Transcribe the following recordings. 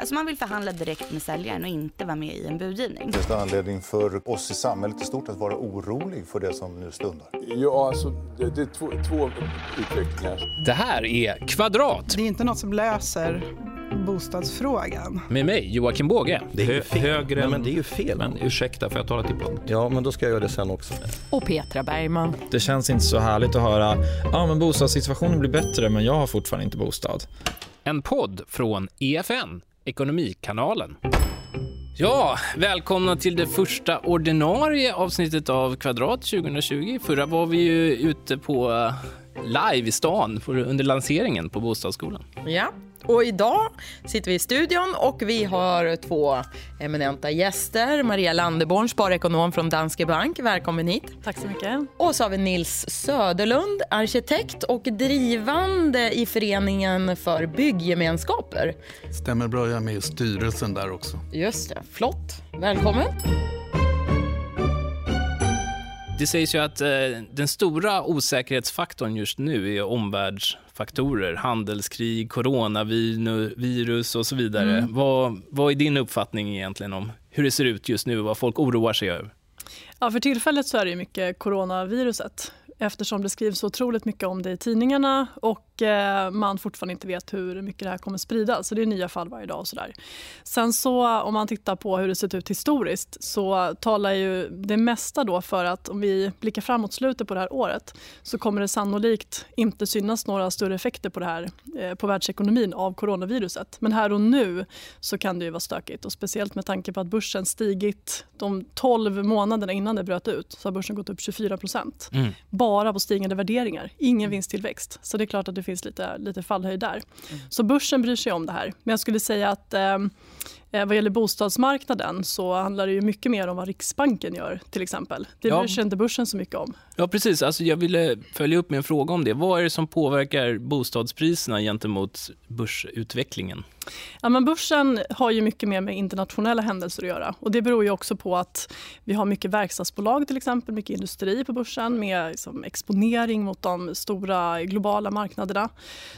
Alltså man vill förhandla direkt med säljaren och inte vara med i en budgivning. Finns det anledning för oss i samhället i stort att vara orolig för det som nu stundar? Ja, alltså det, det är två, två utvecklingar. Det här är Kvadrat Det är inte något som löser bostadsfrågan. med mig, Joakim Båge. Det är ju Hö- fel. högre Nej, men det är ju fel. Men ursäkta, får jag tala till punkt? Ja, men då ska jag göra det sen också. Och Petra Bergman. Det känns inte så härligt att höra ja men bostadssituationen blir bättre men jag har fortfarande inte bostad. En podd från EFN, Ekonomikanalen. Ja, välkomna till det första ordinarie avsnittet av Kvadrat 2020. Förra var vi ju ute på eh, live i stan under lanseringen på Bostadsskolan. Ja. Och idag sitter vi i studion och vi har två eminenta gäster. Maria Landeborn, sparekonom från Danske Bank. Välkommen hit. Tack så mycket. Och så har vi Nils Söderlund, arkitekt och drivande i föreningen för bygggemenskaper. Stämmer bra, jag är med i styrelsen där också. Just det, flott. Välkommen. Det sägs ju att eh, den stora osäkerhetsfaktorn just nu är omvärldsfaktorer. Handelskrig, coronavirus och så vidare. Vad, vad är din uppfattning egentligen om hur det ser ut just nu och vad folk oroar sig över? Ja, för tillfället så är det mycket coronaviruset eftersom det skrivs otroligt mycket om det i tidningarna och man fortfarande inte vet hur mycket det här kommer spridas. Så det är nya fall varje dag. Och så där. Sen så om man tittar på hur det sett ut historiskt så talar ju det mesta då för att om vi blickar fram mot slutet på det här året så kommer det sannolikt inte synas några större effekter på det här eh, på världsekonomin av coronaviruset. Men här och nu så kan det ju vara stökigt och speciellt med tanke på att börsen stigit de 12 månaderna innan det bröt ut så har börsen gått upp 24 procent. Mm. Bara på stigande värderingar, ingen vinsttillväxt. Så det är klart att det finns lite, lite fallhöjd där. Så börsen bryr sig om det här. Men jag skulle säga att eh, eh, vad gäller bostadsmarknaden så handlar det ju mycket mer om vad Riksbanken gör till exempel. Det Ja. bryr sig inte börsen så mycket om. Ja, precis. Alltså, jag ville följa upp med en fråga om det. Vad är det som påverkar bostadspriserna gentemot börsutvecklingen? Ja, men börsen har ju mycket mer med internationella händelser att göra. Och det beror ju också på att vi har mycket verkstadsbolag, till exempel, mycket industri på börsen med liksom, exponering mot de stora globala marknaderna.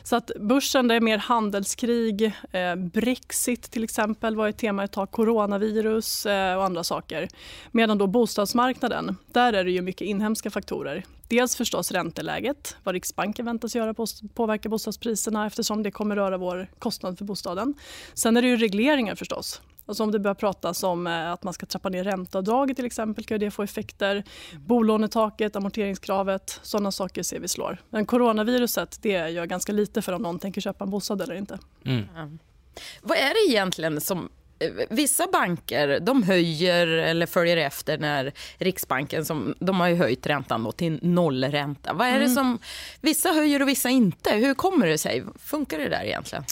Så att börsen det är mer handelskrig, eh, Brexit till exempel var ett tema ett tag, coronavirus eh, och andra saker. Medan då bostadsmarknaden, där är det ju mycket inhemska faktorer. Dels förstås ränteläget, vad Riksbanken väntas göra på påverka bostadspriserna eftersom det kommer röra vår kostnad för bostaden. Sen är det ju regleringar förstås. Alltså om det börjar pratas om eh, att man ska trappa ner ränteavdraget till exempel kan ju det få effekter. Bolånetaket, amorteringskravet, sådana saker ser vi slår. Men coronaviruset det gör ganska lite för om någon tänker köpa en bostad eller inte. Mm. Vad är det egentligen som... eh, Vissa banker de höjer eller följer efter när Riksbanken som, de har ju höjt räntan då till nollränta. Vad är det som... Vissa höjer och vissa inte. Hur kommer det sig? Funkar det där egentligen?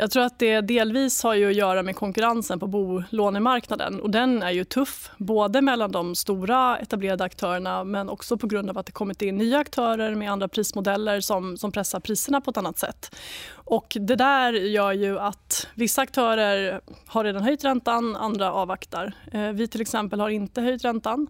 Jag tror att det delvis har ju att göra med konkurrensen på bolånemarknaden. Och den är ju tuff, både mellan de stora etablerade aktörerna men också på grund av att det kommit in nya aktörer med andra prismodeller som, som pressar priserna på ett annat sätt. Och det där gör ju att vissa aktörer har redan höjt räntan, andra avvaktar. Eh, vi till exempel har inte höjt räntan.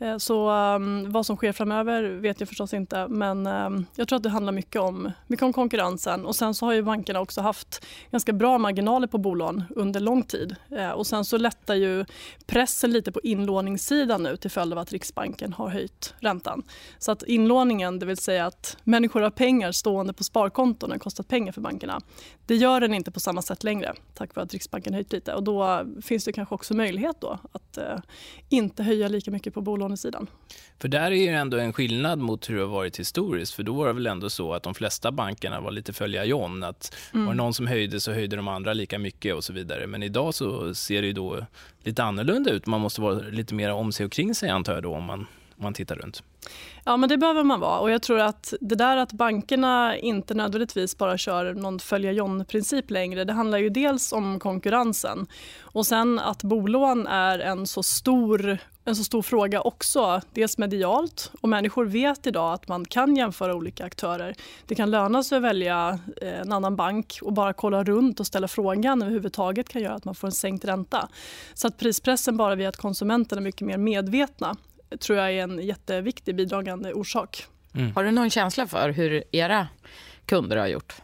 Eh, så um, vad som sker framöver vet jag förstås inte. Men um, jag tror att det handlar mycket om, mycket om konkurrensen. Och sen så har ju bankerna också haft ganska bra marginaler på bolån under lång tid. uh, och sen så lättar ju pressen lite på inlåningssidan nu till följd av att Riksbanken har höjt räntan. Så att inlåningen, det vill säga att människor har pengar stående på sparkonton, har kostat pengar för bankerna. Det gör den inte på samma sätt längre tack vare att Riksbanken höjt lite. Och då finns det kanske också möjlighet då att eh, inte höja lika mycket på bolånesidan. För där är ju ändå en skillnad mot hur det har varit historiskt. För då var det väl ändå så att de flesta bankerna var lite följa John. Att var det någon som höjde så höjde de andra lika mycket och så vidare. Men idag så ser det ju då lite annorlunda ut. Man måste vara lite mer om sig och kring sig antar jag då om man, om man tittar runt. Ja, men det behöver man vara. Och jag tror att det där att bankerna inte nödvändigtvis bara kör någon följa John-princip längre, det handlar ju dels om konkurrensen och sen att bolån är en så stor en så stor fråga också, dels medialt och människor vet idag att man kan jämföra olika aktörer. Det kan löna sig att välja eh, en annan bank och bara kolla runt och ställa frågan överhuvudtaget kan göra att man får en sänkt ränta. Så att prispressen bara via att konsumenterna är mycket mer medvetna tror jag är en jätteviktig bidragande orsak. Har du någon känsla för hur era kunder har gjort?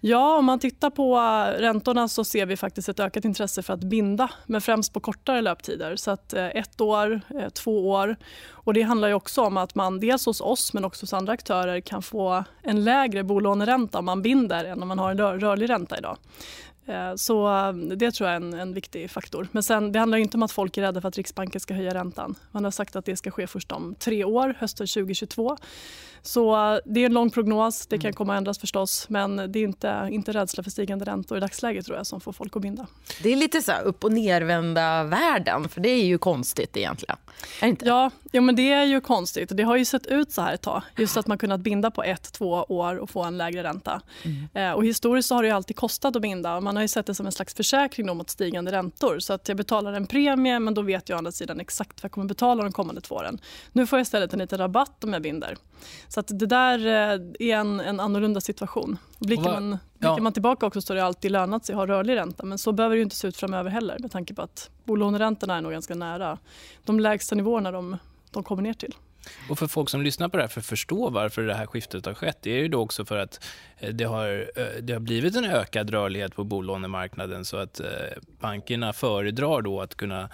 Ja, om man tittar på räntorna så ser vi faktiskt ett ökat intresse för att binda, men främst på kortare löptider. Så att eh, ett år, eh, två år. Och det handlar ju också om att man dels hos oss men också hos andra aktörer kan få en lägre bolåneränta om man binder än om man har en rörlig ränta idag. Eh, så mm, det tror jag är en, en, viktig faktor. Men sen, det handlar inte om att folk är rädda för att Riksbanken ska höja räntan. Man har sagt att det ska ske först om tre år, hösten 2022. Så eh, det är en lång prognos. Det kan mm. komma att ändras förstås. Men det är inte, inte rädsla för stigande räntor i dagsläget tror jag som får folk att binda. Det är lite så upp och nervända världen. För det är ju konstigt egentligen. Är inte? Ja, ja, men det är ju konstigt. Det har ju sett ut så här ett tag. Just att man kunnat binda på ett, två år och få en lägre ränta. Mm. Eh, och historiskt har det alltid kostat att binda. Man har ju sett det som en slags försäkring mot stigande räntor. Så att jag betalar en premie men då vet jag å andra sidan exakt vad jag kommer betala de kommande två åren. Nu får jag istället en liten rabatt om jag binder. Så att det där eh, är en, en annorlunda situation. Blickar man, blickar ja. man tillbaka också så har det alltid lönat sig att ha rörlig ränta. Men så behöver det inte se ut framöver heller med tanke på att bolåneräntorna är nog ganska nära de lägsta nivåerna de, de kommer ner till. Och för folk som lyssnar på det här för att förstå varför det här skiftet har skett, det är ju då också för att eh, det har, eh, det har blivit en ökad rörlighet på bolånemarknaden så att bankerna föredrar då att kunna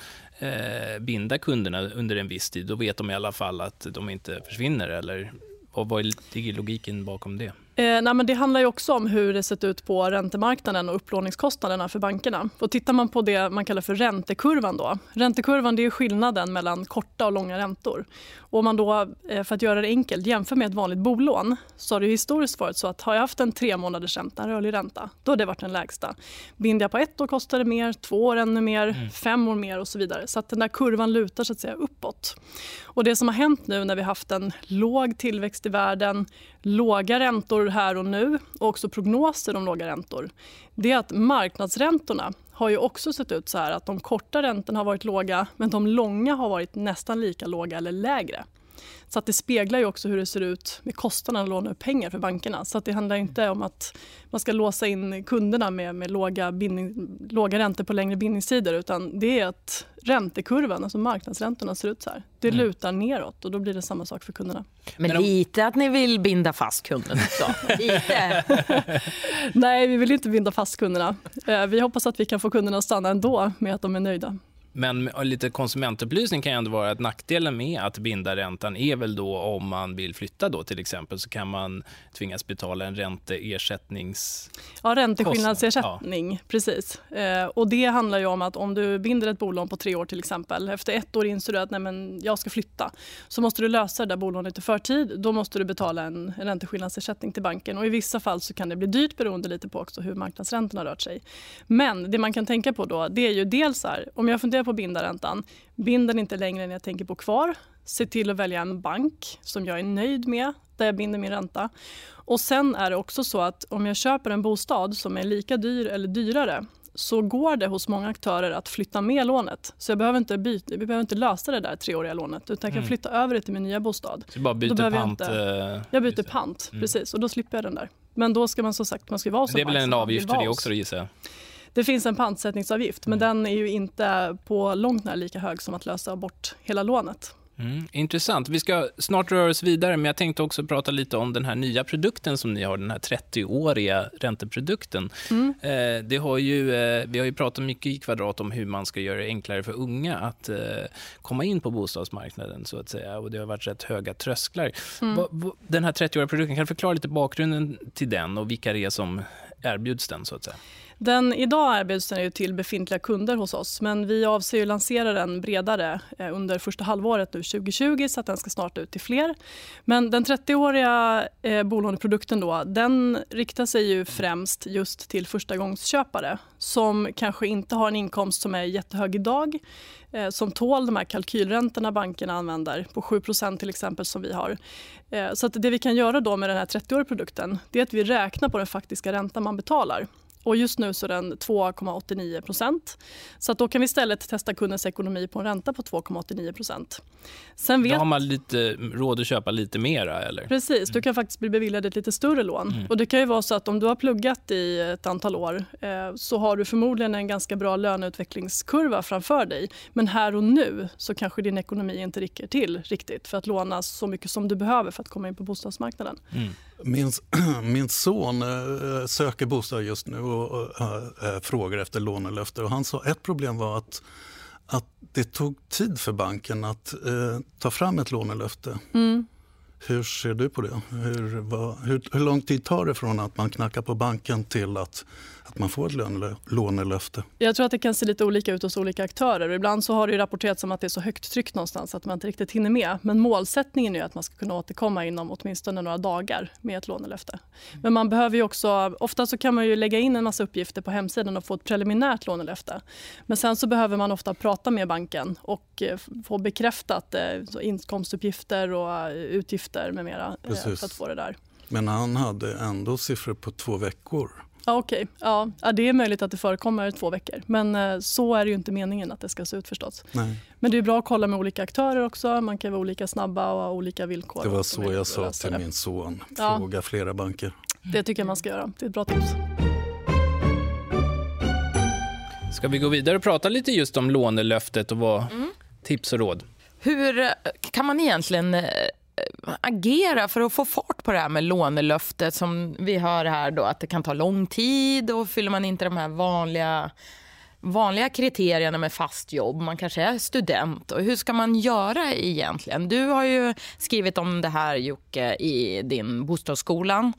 binda kunderna under en viss tid. Då vet de i alla fall att de inte försvinner eller och vad ligger logiken bakom det? Eh, nej, men det handlar ju också om hur det sett ut på räntemarknaden och upplåningskostnaderna för bankerna. Och tittar man på det man kallar för räntekurvan då. Räntekurvan det är skillnaden mellan korta och långa räntor. Och om man då, eh, för att göra det enkelt, jämför med ett vanligt bolån så har det historiskt varit så att har jag haft en tre månaders ränta, rörlig ränta, då har det varit den lägsta. Binder jag på ett år kostar det mer, två år ännu mer, mm. fem år mer och så vidare. Så att den där kurvan lutar så att säga uppåt. Och det som har hänt nu när vi haft en låg tillväxt i världen, låga räntor här och nu och också prognoser om låga räntor, det är att marknadsräntorna har ju också sett ut så här att de korta räntorna har varit låga men de långa har varit nästan lika låga eller lägre. Så att det speglar ju också hur det ser ut med kostnaden att låna upp pengar för bankerna. Så att det handlar inte om att man ska låsa in kunderna med, med låga, bindning, låga räntor på längre bindningstider utan det är att räntekurvan, alltså marknadsräntorna ser ut så här. Det mm. lutar neråt och då blir det samma sak för kunderna. Men, Men lite att ni vill binda fast kunden också. lite. Nej, vi vill inte binda fast kunderna. Eh, vi hoppas att vi kan få kunderna att stanna ändå med att de är nöjda. Men lite konsumentupplysning kan ju ändå vara att nackdelen med att binda räntan är väl då om man vill flytta då till exempel så kan man tvingas betala en ränteersättnings... Ja, ränteskillnadsersättning, ja. precis. Eh, och det handlar ju om att om du binder ett bolån på tre år till exempel, efter ett år inser du att nej, men jag ska flytta, så måste du lösa det där bolånet i förtid. Då måste du betala en, en ränteskillnadsersättning till banken och i vissa fall så kan det bli dyrt beroende lite på också hur marknadsräntorna har rört sig. Men det man kan tänka på då, det är ju dels här, om jag funderar funderar på att binda räntan. Bind den inte längre än jag tänker på kvar. Se till att välja en bank som jag är nöjd med, där jag binder min ränta. Och Sen är det också så att om jag köper en bostad som är lika dyr eller dyrare så går det hos många aktörer att flytta med lånet. Så jag behöver inte, byta, vi behöver inte lösa det där treåriga lånet utan jag kan mm. flytta över det till min nya bostad. Så du bara byter pant? Jag, inte, eh, jag byter pant, mm. precis. Och då slipper jag den där. Men då ska man som sagt, man ska vara så Det är väl en avgift för det också gissar jag? Det finns en pantsättningsavgift men mm. den är ju inte på långt när lika hög som att lösa bort hela lånet. Mm, intressant. Vi ska snart röra oss vidare, men jag tänkte också prata lite om den här nya produkten som ni har, den här 30-åriga ränteprodukten. Mm. Eh, det har ju, eh, vi har ju pratat mycket i Kvadrat om hur man ska göra det enklare för unga att eh, komma in på bostadsmarknaden, så att säga. Och det har varit rätt höga trösklar. Mm. Va, va, den här 30-åriga produkten, kan du förklara lite bakgrunden till den och vilka det är som erbjuds den, så att säga? Den idag erbjuds den till befintliga kunder hos oss men vi avser att lansera den bredare eh, under första halvåret nu 2020 så att den ska snart ut till fler. Men den 30-åriga eh, bolåneprodukten då, den riktar sig ju främst just till förstagångsköpare som kanske inte har en inkomst som är jättehög idag eh, som tål de här kalkylräntorna bankerna använder på 7% till exempel som vi har. Eh, så att det vi kan göra då med den här 30-åriga produkten det är att vi räknar på den faktiska räntan man betalar och just nu så är den 2,89 procent. Så då kan vi istället testa kundens ekonomi på en ränta på 2,89 procent. Sen vet... Då har man lite råd att köpa lite mera? Eller? Precis, du kan faktiskt bli beviljad ett lite större lån. Mm. Och det kan ju vara så att om du har pluggat i ett antal år eh, så har du förmodligen en ganska bra löneutvecklingskurva framför dig. Men här och nu så kanske din ekonomi inte räcker till riktigt för att låna så mycket som du behöver för att komma in på bostadsmarknaden. Mm. Min, min son eh, söker bostad just nu och eh, eh, frågar efter lånelöfte. Och han sa ett problem var att, att det tog tid för banken att ta fram ett lånelöfte. Mm. Hur ser du på det? Hur, vad, hur, hur, lång tid tar det från att man knackar på banken till att att man får ett lånelöfte? Jag tror att det kan se lite olika ut hos olika aktörer. Ibland så har det rapporterats om att det är så högt tryck någonstans att man inte riktigt hinner med. Men målsättningen är att man ska kunna återkomma inom åtminstone några dagar med ett lånelöfte. Men man behöver ju också, ofta så kan man ju lägga in en massa uppgifter på hemsidan och få ett preliminärt lånelöfte. Men sen så behöver man ofta prata med banken och eh, få bekräftat eh, inkomstuppgifter och eh, utgifter med mera Precis. för att få det där. Men han hade ändå siffror på två veckor. Ja, Okej, okay. ja. det är möjligt att det förekommer två veckor. Men eh, så är det ju inte meningen att det ska se ut förstås. Nej. Men det är bra att kolla med olika aktörer också. Man kan vara olika snabba och ha olika villkor. Det var så jag sa till min son. Fråga ja. flera banker. Det tycker jag man ska göra. Det är ett bra tips. Ska vi gå vidare och prata lite just om lånelöftet och vad mm. tips och råd? Hur eh, kan man egentligen eh, Eh, agera för att få fart på det här med lånelöftet som vi hör här då att det kan ta lång tid och fyller man inte de här vanliga vanliga kriterierna med fast jobb, man kanske är student. Och hur ska man göra egentligen? Du har ju skrivit om det här Jocke i din Bostadsskolan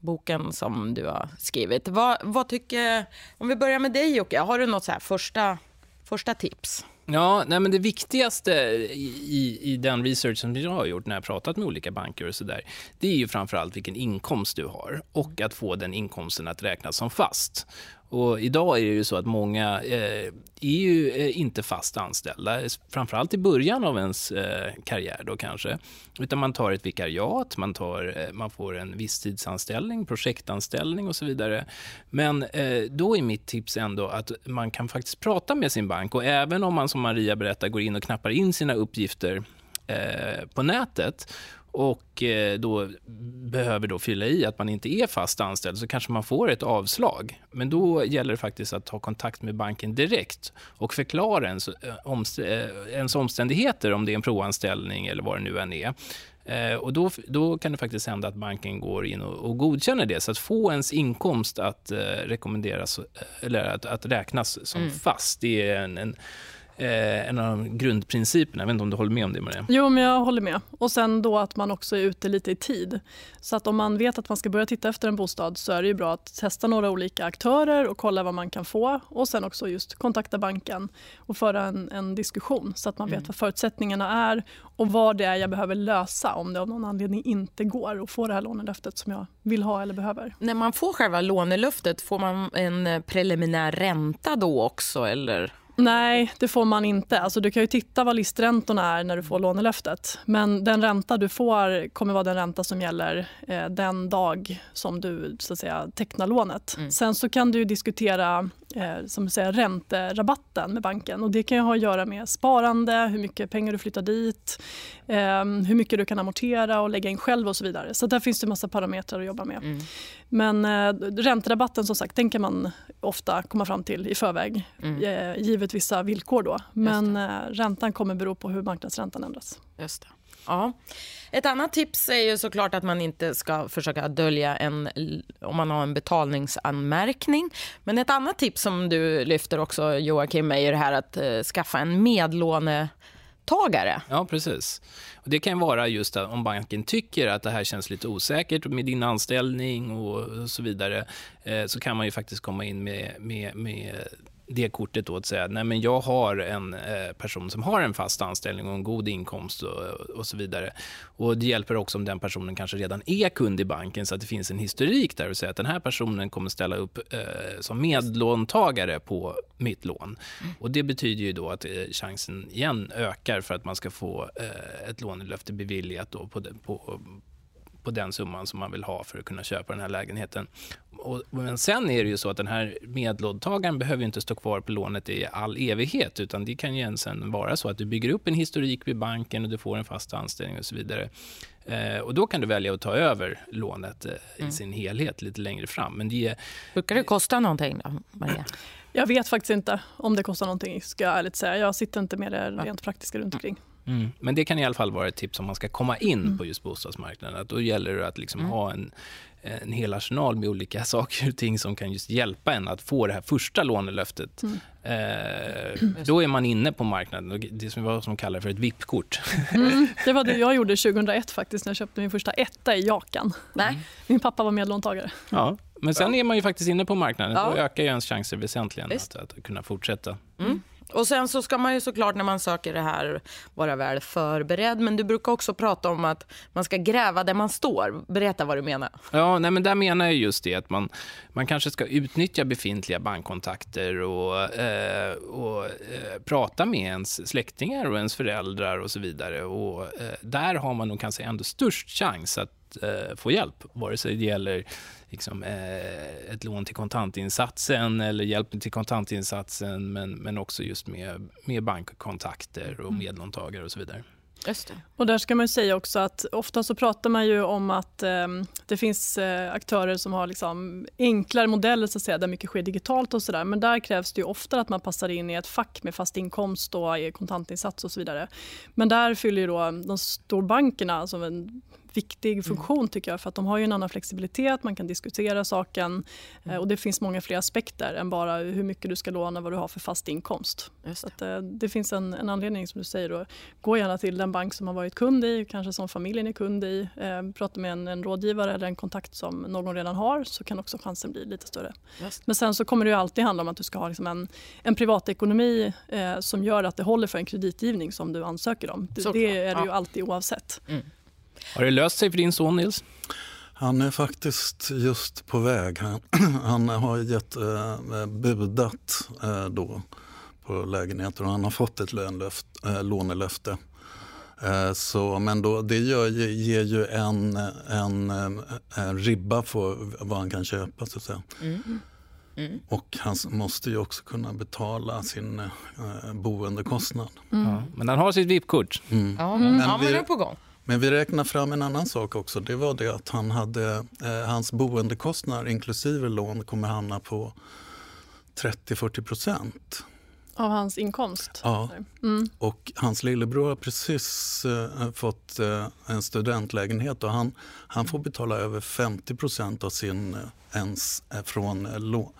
boken som du har skrivit. Vad, vad tycker, om vi börjar med dig Jocke, har du något så första, första tips? Ja, nej, men det viktigaste i, i den research som jag har gjort när jag har pratat med olika banker och så där, det är ju framförallt vilken inkomst du har och att få den inkomsten att räknas som fast. Och idag är det ju så att många eh, är ju eh, inte fast anställda, framförallt i början av ens eh, karriär då kanske. Utan man tar ett vikariat, man, tar, eh, man får en visstidsanställning, projektanställning och så vidare. Men eh, då är mitt tips ändå att man kan faktiskt prata med sin bank och även om man som Maria berättar går in och knappar in sina uppgifter eh, på nätet och eh, då behöver då fylla i att man inte är fast anställd så kanske man får ett avslag. Men då gäller det faktiskt att ta kontakt med banken direkt och förklara ens, eh, eh, ens omständigheter om det är en provanställning eller vad det nu än är. Och då, då kan det faktiskt hända att banken går in och, och godkänner det. Så att få ens inkomst att rekommenderas eller att, att räknas som mm. fast, det är en, en eh, en av grundprinciperna. Jag vet inte om du håller med om det, Maria? Jo, men jag håller med. Och sen då att man också är ute lite i tid. Så att om man vet att man ska börja titta efter en bostad så är det ju bra att testa några olika aktörer och kolla vad man kan få. Och sen också just kontakta banken och föra en, en diskussion så att man mm. vet vad förutsättningarna är och vad det är jag behöver lösa om det av någon anledning inte går att få det här lånelöftet som jag vill ha eller behöver. När man får själva lånelöftet, får man en preliminär ränta då också? Eller? Nej, det får man inte. Alltså, du kan ju titta vad listräntorna är när du får lånelöftet. Men den ränta du får kommer vara den ränta som gäller eh, den dag som du så att säga, tecknar lånet. Mm. Sen så kan du diskutera eh, som säger, ränterabatten med banken. Och det kan ha att göra med sparande, hur mycket pengar du flyttar dit, eh, hur mycket du kan amortera och lägga in själv och så vidare. Så där finns det massa parametrar att jobba med. Mm. Men eh, ränterabatten som sagt, den kan man ofta komma fram till i förväg mm. eh, givet vissa villkor. Då. Men eh, räntan kommer bero på hur marknadsräntan ändras. Just det. Ja. Ett annat tips är ju såklart att man inte ska försöka dölja en, om man har en betalningsanmärkning. Men ett annat tips som du lyfter också Joakim är ju det här att eh, skaffa en medlånetagare. Ja, precis. Och det kan vara just om banken tycker att det här känns lite osäkert med din anställning och så vidare, eh, så kan man ju faktiskt komma in med, med, med det kortet då att säga nej men jag har en eh, person som har en fast anställning och en god inkomst och, och, så vidare. Och Det hjälper också om den personen kanske redan är kund i banken så att det finns en historik där och säga att den här personen kommer ställa upp eh, som medlåntagare på mitt lån. Mm. Och Det betyder ju då att eh, chansen igen ökar för att man ska få eh, ett lånelöfte beviljat då på, på, på den summan som man vill ha för att kunna köpa den här lägenheten. Och, men sen är det ju så att den här medlåntagaren behöver inte stå kvar på lånet i all evighet utan det kan ju sen vara så att du bygger upp en historik vid banken och du får en fast anställning och så vidare. Eh, och då kan du välja att ta över lånet eh, mm. i sin helhet lite längre fram. Men det, Brukar det kosta någonting då, Maria? Jag vet faktiskt inte om det kostar någonting, ska jag ärligt säga. Jag sitter inte med det rent praktiska runt omkring. Mm. Men det kan i alla fall vara ett tips om man ska komma in Mm. på just bostadsmarknaden. Att då gäller det att liksom Mm. ha en, en hel arsenal med olika saker och ting som kan just hjälpa en att få det här första lånelöftet. Mm. Eh, då är man inne på marknaden. Och Det som vad som kallar för ett VIP-kort. Mm, det var det jag gjorde 2001 faktiskt när jag köpte min första etta i Jakan. Nej. Min pappa var medlåntagare. Ja. Men sen är man ju faktiskt inne på marknaden. Ja. Då ökar ju ens chanser väsentligen att, att kunna fortsätta. Och sen så ska man ju såklart när man söker det här vara väl förberedd. Men du brukar också prata om att man ska gräva där man står. Berätta vad du menar. Ja, nej, men där menar jag just det att man, man kanske ska utnyttja befintliga bankkontakter och, eh, och eh, prata med ens släktingar och ens föräldrar och så vidare. Och, eh, där har man nog kanske ändå störst chans att eh, få hjälp, vare sig det gäller liksom, eh, ett lån till kontantinsatsen eller hjälp till kontantinsatsen men, men också just med, med bankkontakter och medlåntagare och så vidare. Just det. Och där ska man ju säga också att ofta så pratar man ju om att eh, det finns eh, aktörer som har liksom enklare modeller så att säga, där mycket sker digitalt och sådär. Men där krävs det ju ofta att man passar in i ett fack med fast inkomst och kontantinsats och så vidare. Men där fyller ju då de storbankerna som en viktig funktion tycker jag för att de har ju en annan flexibilitet, man kan diskutera saken eh, och det finns många fler aspekter än bara hur mycket du ska låna, vad du har för fast inkomst. Just Så att, eh, det finns en, en anledning som du säger. Då. Gå gärna till den bank som har varit kund i, kanske som familjen är kund i. Eh, prata med en, en rådgivare eller en kontakt som någon redan har så kan också chansen bli lite större. Men sen så kommer det ju alltid handla om att du ska ha liksom en, en privatekonomi eh, som gör att det håller för en kreditgivning som du ansöker om. Det, det är det ju alltid oavsett. Har det löst sig för din son, Nils? Han är faktiskt just på väg. Han, han har gett, eh, budat eh, då på lägenheter och han har fått ett lönlöft, eh, lånelöfte. Eh, så, men då, det gör, ger ju en, en, eh, en ribba för vad han kan köpa. Så att säga. Mm. Mm. Och han måste ju också kunna betala sin eh, boendekostnad. Ja. Men han har sitt VIP-kort. Mm. Ja, Men ja men det är på gång. Men vi räknar fram en annan sak också. Det var det att han hade, eh, hans boendekostnader inklusive lån kommer hamna på 30-40 procent. Av hans inkomst. Ja. Mm. Och hans lillebror har precis eh, fått eh, en studentlägenhet och han, han får betala över 50 procent av sin eh, ens, eh, från eh, lå,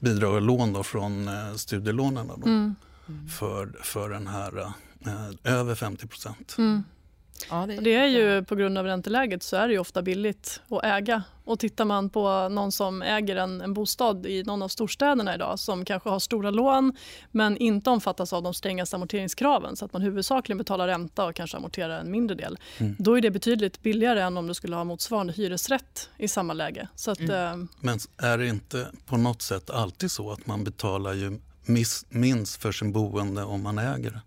bidrag och lån då, från eh, studielånen. Då, Mm. för, för den här eh, över 50 procent. Mm. Ja, det, Och Det är ju på grund av ränteläget så är det ju ofta billigt att äga. Och tittar man på någon som äger en, en bostad i någon av storstäderna idag som kanske har stora lån men inte omfattas av de strängaste amorteringskraven så att man huvudsakligen betalar ränta och kanske amorterar en mindre del. Mm. Då är det betydligt billigare än om du skulle ha motsvarande hyresrätt i samma läge. Så att, eh, Men är det inte på något sätt alltid så att man betalar ju minst för sin boende om man äger det?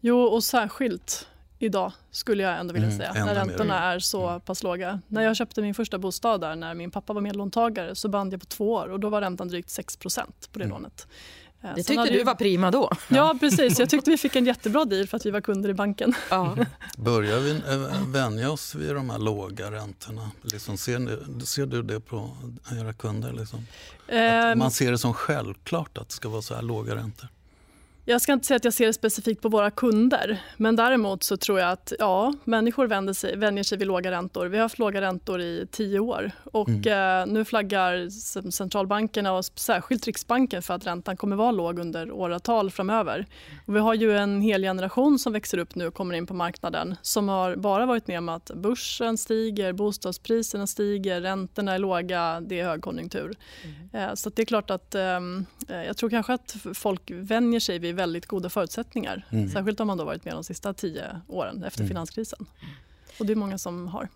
Jo, och särskilt idag skulle jag ändå vilja Mm, säga, när mer. räntorna är så pass låga. När jag köpte min första bostad där, när min pappa var medlåntagare, så band jag på två år och då var räntan drygt 6% på det Mm. lånet. Eh, det tyckte hade du var prima då. Ja, precis. Jag tyckte vi fick en jättebra deal för att vi var kunder i banken. Ja. Börjar vi eh, vänja oss vid de här låga räntorna? Liksom, ser, ni, ser du det på era kunder? Liksom? Att Ehm, man ser det som självklart att det ska vara så här låga räntor? Jag ska inte säga att jag ser det specifikt på våra kunder, men däremot så tror jag att ja, människor vänder sig, vänjer sig vid låga räntor. Vi har haft låga räntor i tio år och eh, nu flaggar centralbankerna och särskilt Riksbanken för att räntan kommer vara låg under åratal framöver. Och vi har ju en hel generation som växer upp nu och kommer in på marknaden som har bara varit med om att börsen stiger, bostadspriserna stiger, räntorna är låga, det är högkonjunktur. Eh, Så det är klart att ehm, eh, jag tror kanske att folk vänjer sig vid väldigt goda förutsättningar. Mm. Särskilt om man då varit med de sista tio åren efter Mm. finanskrisen. Och det är många som har.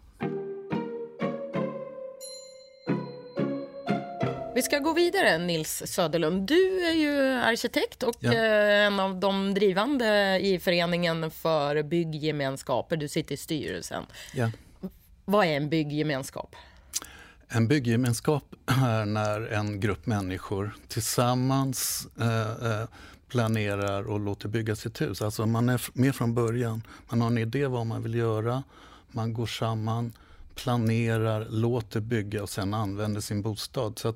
Vi ska gå vidare, Nils Söderlund. Du är ju arkitekt och Ja. eh, en av de drivande i föreningen för bygggemenskaper. Du sitter i styrelsen. Ja. Vad är en bygggemenskap? En bygggemenskap är när en grupp människor tillsammans eh, eh, planerar och låter bygga sitt hus. Alltså man är med från början. Man har en idé vad man vill göra. Man går samman, planerar, låter bygga och sen använder sin bostad. Så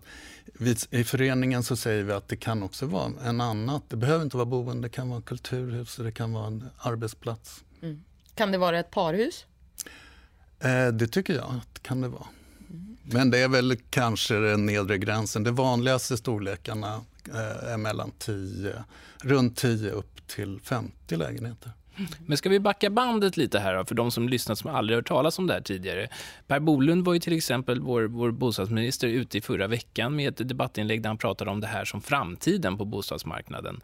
vi, I föreningen så säger vi att det kan också vara en annat. Det behöver inte vara boende, det kan vara kulturhus, det kan vara en arbetsplats. Mm. Kan det vara ett parhus? Eh, det tycker jag att kan det vara. Men det är väl kanske den nedre gränsen. De vanligaste storlekarna eh, är mellan 10, runt 10 upp till 50 lägenheter. Men ska vi backa bandet lite här då, för de som lyssnat som aldrig hört talas om det här tidigare. Per Bolund var ju till exempel vår, vår bostadsminister ute i förra veckan med ett debattinlägg där han pratade om det här som framtiden på bostadsmarknaden.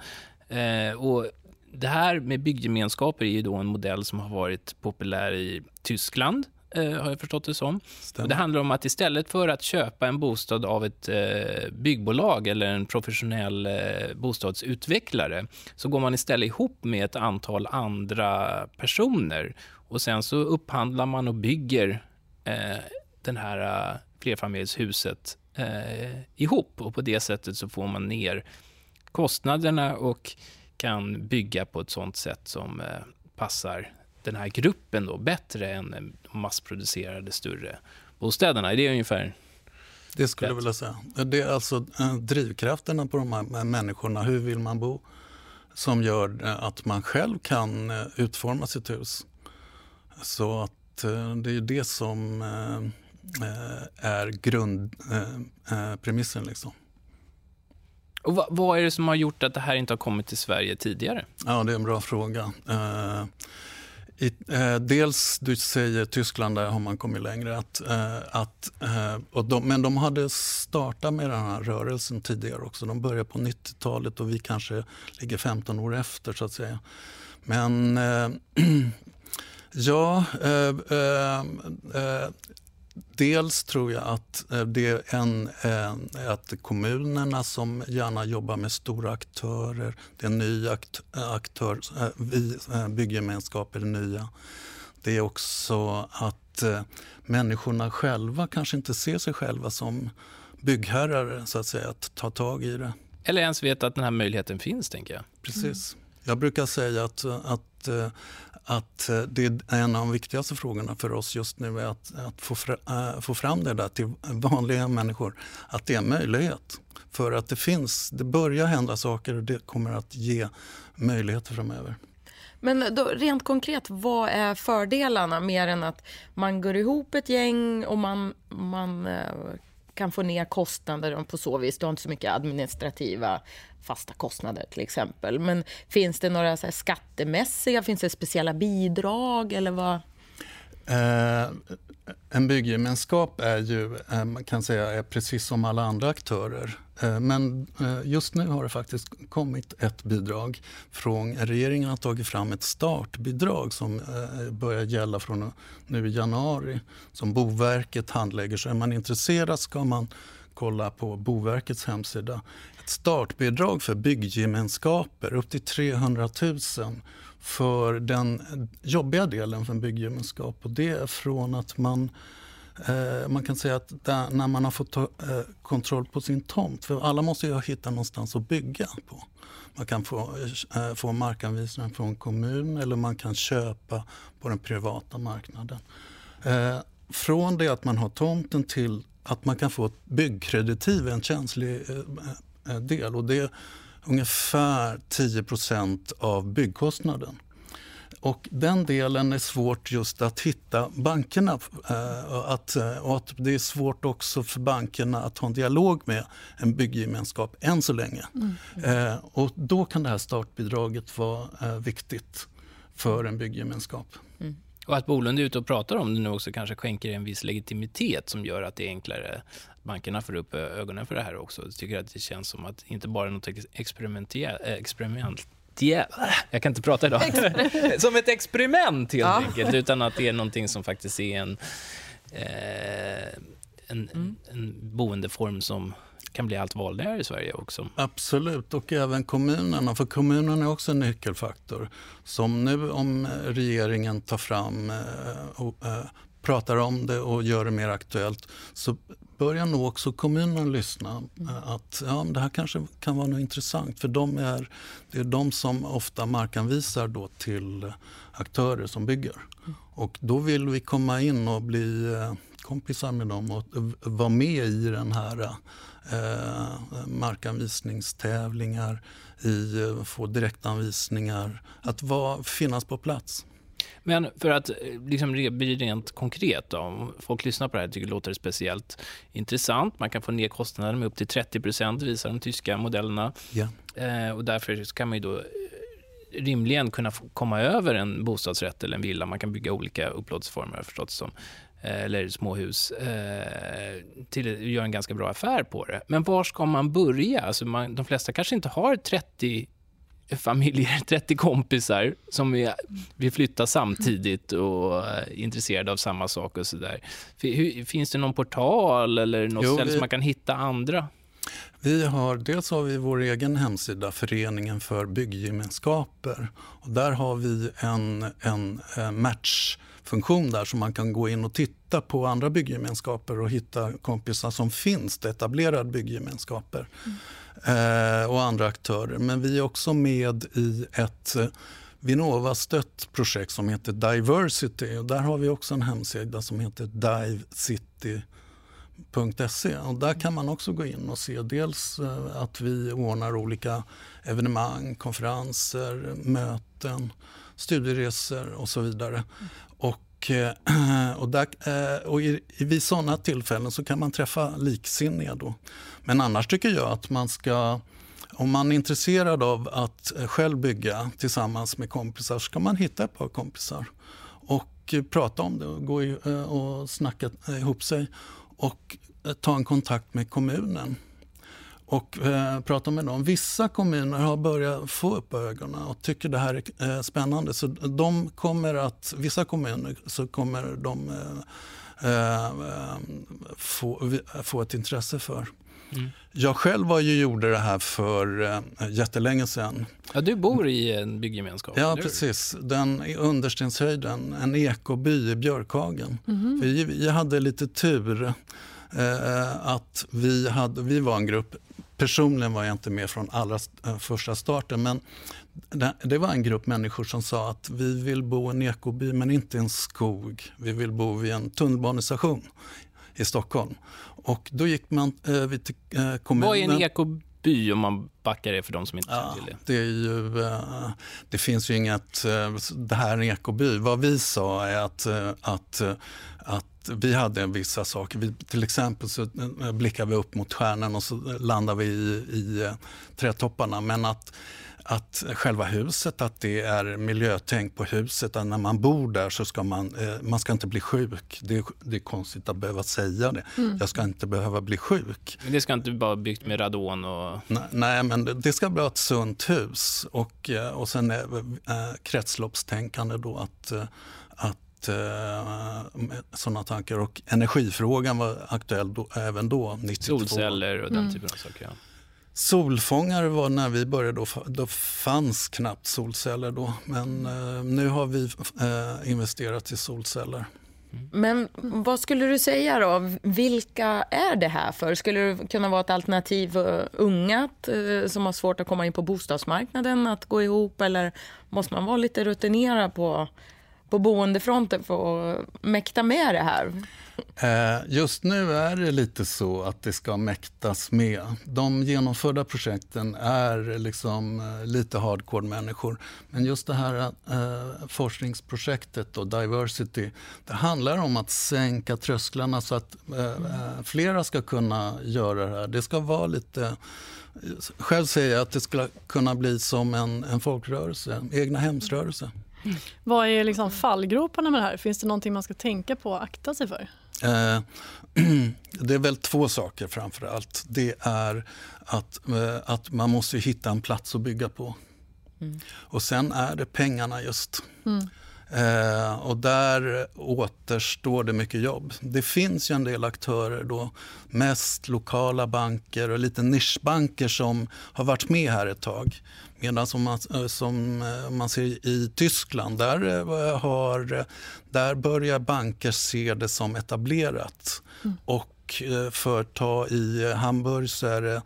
Eh, och det här med byggemenskaper är ju då en modell som har varit populär i Tyskland har jag förstått det som. Och det handlar om att istället för att köpa en bostad av ett eh, byggbolag eller en professionell eh, bostadsutvecklare så går man istället ihop med ett antal andra personer. Och sen så upphandlar man och bygger eh, den här flerfamiljshuset eh, ihop. Och på det sättet så får man ner kostnaderna och kan bygga på ett sånt sätt som eh, passar den här gruppen då bättre än massproducerade större bostäderna. Är det ungefär det skulle jag vilja säga. Det är alltså eh, drivkrafterna på de här människorna, hur vill man bo, som gör eh, att man själv kan eh, utforma sitt hus. Så att det är det som är grundpremissen. Liksom. Och vad, vad, är det som har gjort att det här inte har kommit till Sverige tidigare? Ja, det är en bra fråga. I, eh, dels, du säger Tyskland, där har man kommit längre. Att, eh, att, eh, och de, men de hade startat med den här rörelsen tidigare också. De började på 90-talet och vi kanske ligger 15 år efter så att säga. Men eh, ja, eh, eh, eh Dels tror jag att det är en, att kommunerna som gärna jobbar med stora aktörer, det är en ny aktör, vi byggemenskap är nya. Det är också att människorna själva kanske inte ser sig själva som byggherrar, så att säga, att ta tag i det. Eller ens veta att den här möjligheten finns, tänker jag. Precis. Mm. Jag brukar säga att, att att eh, det är en av de viktigaste frågorna för oss just nu är att, att få, fra, äh, eh, få fram det där till vanliga människor. Att det är en möjlighet. För att det finns, det börjar hända saker och det kommer att ge möjligheter framöver. Men då, rent konkret, vad är fördelarna mer än att man går ihop ett gäng och man, man eh, kan få ner kostnader på så vis. Du har inte så mycket administrativa fasta kostnader till exempel. Men finns det några så skattemässiga, finns det speciella bidrag eller vad? Eh, en byggemenskap är ju, eh, man kan säga, är precis som alla andra aktörer. Eh, men eh, just nu har det faktiskt kommit ett bidrag. Från, regeringen har tagit fram ett startbidrag som eh, börjar gälla från nu i januari. Som Boverket handlägger. Så är man intresserad ska man kolla på Boverkets hemsida. Ett startbidrag för bygggemenskaper upp till 300 000 för den jobbiga delen för en bygggemenskap. Och det är från att man eh, man kan säga att där, när man har fått ta, eh, kontroll på sin tomt, för alla måste ju hitta någonstans att bygga på. Man kan få, eh, få markanvisningar från kommun eller man kan köpa på den privata marknaden. Eh, från det att man har tomten till att man kan få ett byggkreditiv är en känslig eh, eh, del. Och det ungefär 10% av byggkostnaden. Och den delen är svårt just att hitta bankerna. Eh, att, och att det är svårt också för bankerna att ha en dialog med en bygggemenskap än så länge. Mm. och då kan det här startbidraget vara viktigt för en bygggemenskap. Mm. Och att Bolund är ute och pratar om det nu också kanske skänker en viss legitimitet som gör att det är enklare bankerna får upp ögonen för det här också. Jag tycker att det känns som att inte bara något experiment, jag kan inte prata idag. som ett experiment helt ja. enkelt, utan att det är någonting som faktiskt är en, eh, en, mm. en boendeform som kan bli allt vanligare i Sverige också. Absolut, och även kommunerna. För kommunerna är också en nyckelfaktor. Som nu om regeringen tar fram eh, och eh, pratar om det och gör det mer aktuellt så börjar nog också kommunen lyssna. Mm. Att ja, det här kanske kan vara något intressant. För de är, det är de som ofta markanvisar då till aktörer som bygger. Mm. Och då vill vi komma in och bli kompisar med dem och vara med i den här eh, markanvisningstävlingar, i, eh, få direktanvisningar. Att var, finnas på plats. Men för att eh, liksom, bli rent konkret, då, om folk lyssnar på det här tycker det låter speciellt intressant. Man kan få ner kostnaderna med upp till 30 procent, visar de tyska modellerna. Ja. Eh, och därför kan man ju då rimligen kunna komma över en bostadsrätt eller en villa. Man kan bygga olika upplåtelseformer förstått som eh, eller småhus, eh, till att göra en ganska bra affär på det. Men var ska man börja? Alltså man, de flesta kanske inte har 30 familjer, 30 kompisar som vill, vill flytta samtidigt och är intresserade av samma sak och sådär. Finns det någon portal eller något jo, ställe vi... som man kan hitta andra? Vi har, dels har vi vår egen hemsida, Föreningen för bygggemenskaper. Och där har vi en, en, eh, matchfunktion där så man kan gå in och titta på andra bygggemenskaper och hitta kompisar som finns, etablerade bygggemenskaper mm. Eh, och andra aktörer. Men vi är också med i ett eh, Vinnova-stött projekt som heter Diversity. Och där har vi också en hemsida som heter DiveCity .se och där kan man också gå in och se dels eh, att vi ordnar olika evenemang, konferenser, möten, studieresor och så vidare. Och, Eh, och, där, eh, och i, vid sådana tillfällen så kan man träffa liksinniga. Då. Men annars tycker jag att man ska om man är intresserad av att eh, själv bygga tillsammans med kompisar så ska man hitta ett par kompisar och prata om det och, gå och snacka ihop sig och ta en kontakt med kommunen och eh, prata med dem. Vissa kommuner har börjat få upp ögonen och tycker det här är eh, spännande. Så de kommer att, vissa kommuner så kommer de eh, eh få, få ett intresse för. Mm. Jag själv var ju gjorde det här för äh, jättelänge sedan. Ja, du bor i en bygggemenskap? Ja, precis. Den i Understenshöjden, en ekoby i Björkhagen. Mm. Vi, vi hade lite tur äh, att vi, hade, vi var en grupp Personligen var jag inte med från allra äh, första starten men det, var en grupp människor som sa att vi vill bo i en ekoby men inte i en skog. Vi vill bo vid en tunnelbanestation i Stockholm. Och då gick man eh, till eh, kommunen. Vad är en ekoby om man backar det för de som inte känner till det? Det, är ju, eh, det finns ju inget, eh, det här är en ekoby. Vad vi sa är att, eh, att, att vi hade vissa saker. Vi, till exempel så eh, blickar vi upp mot stjärnan och så landar vi i, i trädtopparna. Men att att själva huset, att det är miljötänk på huset. Att när man bor där så ska man, eh, man ska inte bli sjuk. Det är, det är konstigt att behöva säga det. Mm. Jag ska inte behöva bli sjuk. Men det ska inte vara byggt med radon? Och... Nej, nej men det, det ska vara ett sunt hus. Och, eh, och sen är äh, kretsloppstänkande då att, eh, att sådana tankar. Och energifrågan var aktuell då, även då, 92. Solceller och den mm. typen av saker. Ja. Solfångare var när vi började, då, då fanns knappt solceller då. Men eh, nu har vi eh, investerat i solceller. Men vad skulle du säga då? Vilka är det här för? Skulle det kunna vara ett alternativ för unga eh, som har svårt att komma in på bostadsmarknaden att gå ihop? Eller måste man vara lite rutinerad på, på boendefronten för att mäkta med det här? Eh, just nu är det lite så att det ska mäktas med. De genomförda projekten är liksom eh, lite hardcore-människor. Men just det här eh, forskningsprojektet, och Diversity, det handlar om att sänka trösklarna så att eh, eh flera ska kunna göra det här. Det ska vara lite... Själv säger jag att det ska kunna bli som en, en folkrörelse, egna hemsrörelse. Mm. Vad är liksom fallgroparna med det här? Finns det någonting man ska tänka på och akta sig för? Eh, det är väl två saker framför allt. Det är att, eh, att man måste hitta en plats att bygga på. Mm. Och sen är det pengarna just. Mm. Eh, och där återstår det mycket jobb. Det finns ju en del aktörer då, mest lokala banker och lite nischbanker som har varit med här ett tag. Medan som man, eh, som eh, man ser i Tyskland, där, eh, har, där börjar banker se det som etablerat. Mm. Och för att ta i Hamburg så är det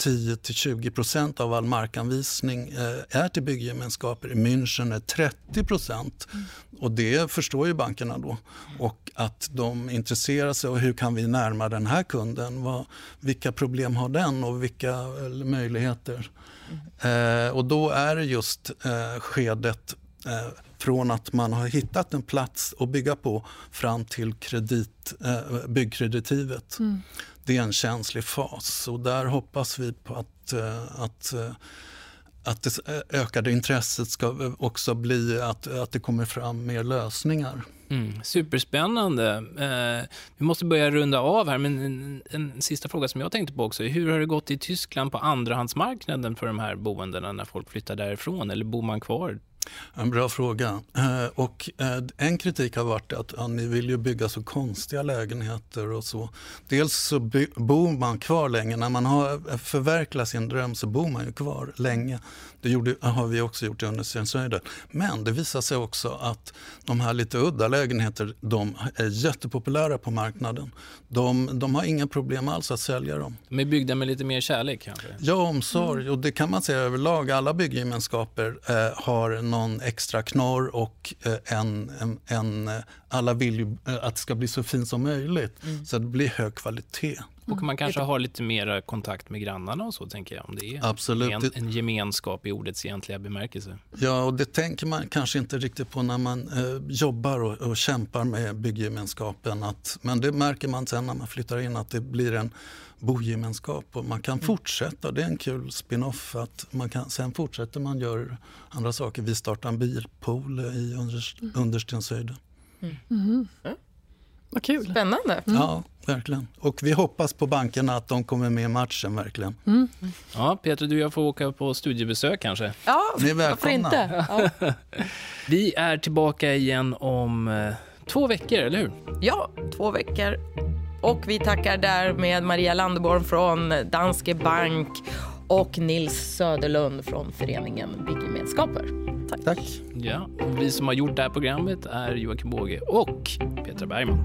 10-20 procent av all markanvisning är till bygggemenskaper. I München är 30 procent. Mm. Och det förstår ju bankerna då. Och att de intresserar sig av hur kan vi närma den här kunden? Vad, vilka problem har den och vilka möjligheter? Eh, och då är det just eh, skedet Eh, från att man har hittat en plats att bygga på fram till kredit, eh, byggkreditivet. Mm. Det är en känslig fas och där hoppas vi på att, eh, att eh, att det eh, ökade intresset ska också bli att, att det kommer fram mer lösningar. Mm, superspännande. Eh, vi måste börja runda av här, men en, en, sista fråga som jag tänkte på också. Hur har det gått i Tyskland på andrahandsmarknaden för de här boendena när folk flyttar därifrån? Eller bor man kvar en bra fråga. Eh, och eh, en kritik har varit att ja, ni vill ju bygga så konstiga lägenheter och så. Dels så bor man kvar länge. När man har förverkligat sin dröm så bor man ju kvar länge. Det gjorde, har vi också gjort i Understensöjden. Men det visar sig också att de här lite udda lägenheter, de är jättepopulära på marknaden. De, de har inga problem alls att sälja dem. De är byggda med lite mer kärlek kanske? Ja, omsorg. Mm. Och det kan man säga överlag. Alla byggemenskaper eh, har någon extra knorr och eh, en, en, en, eh, alla vill ju eh, att det ska bli så fint som möjligt. Mm. Så det blir hög kvalitet. Och man kanske har lite mer kontakt med grannarna och så, tänker jag. Om det är Absolut. En, en gemenskap i ordets egentliga bemärkelse. Ja, och det tänker man kanske inte riktigt på när man eh, jobbar och, och, kämpar med bygggemenskapen. Att, men det märker man sen när man flyttar in, att det blir en bogemenskap och man kan mm. fortsätta. Det är en kul spin-off. att man kan, Sen fortsätter man göra andra saker. Vi startar en bilpool i under, mm. Understenshöjden. Mm. Mm. Vad kul. Spännande. Mm. Ja, verkligen. Och vi hoppas på bankerna att de kommer med i matchen, verkligen. Mm. Ja, Peter, du och jag får åka på studiebesök kanske. Ja, Ni är välkomna. Varför inte? Ja. vi är tillbaka igen om eh, två veckor, eller hur? Ja, två veckor. Och vi tackar därmed Maria Landeborn från Danske Bank och Nils Söderlund från föreningen Bygggemenskaper. Tack. Tack. Ja, vi som har gjort det här programmet är Joakim Båge och Petra Bergman.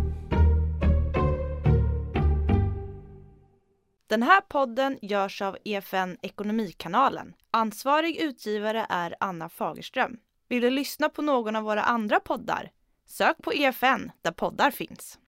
Den här podden görs av EFN Ekonomikanalen. Ansvarig utgivare är Anna Fagerström. Vill du lyssna på någon av våra andra poddar? Sök på EFN där poddar finns.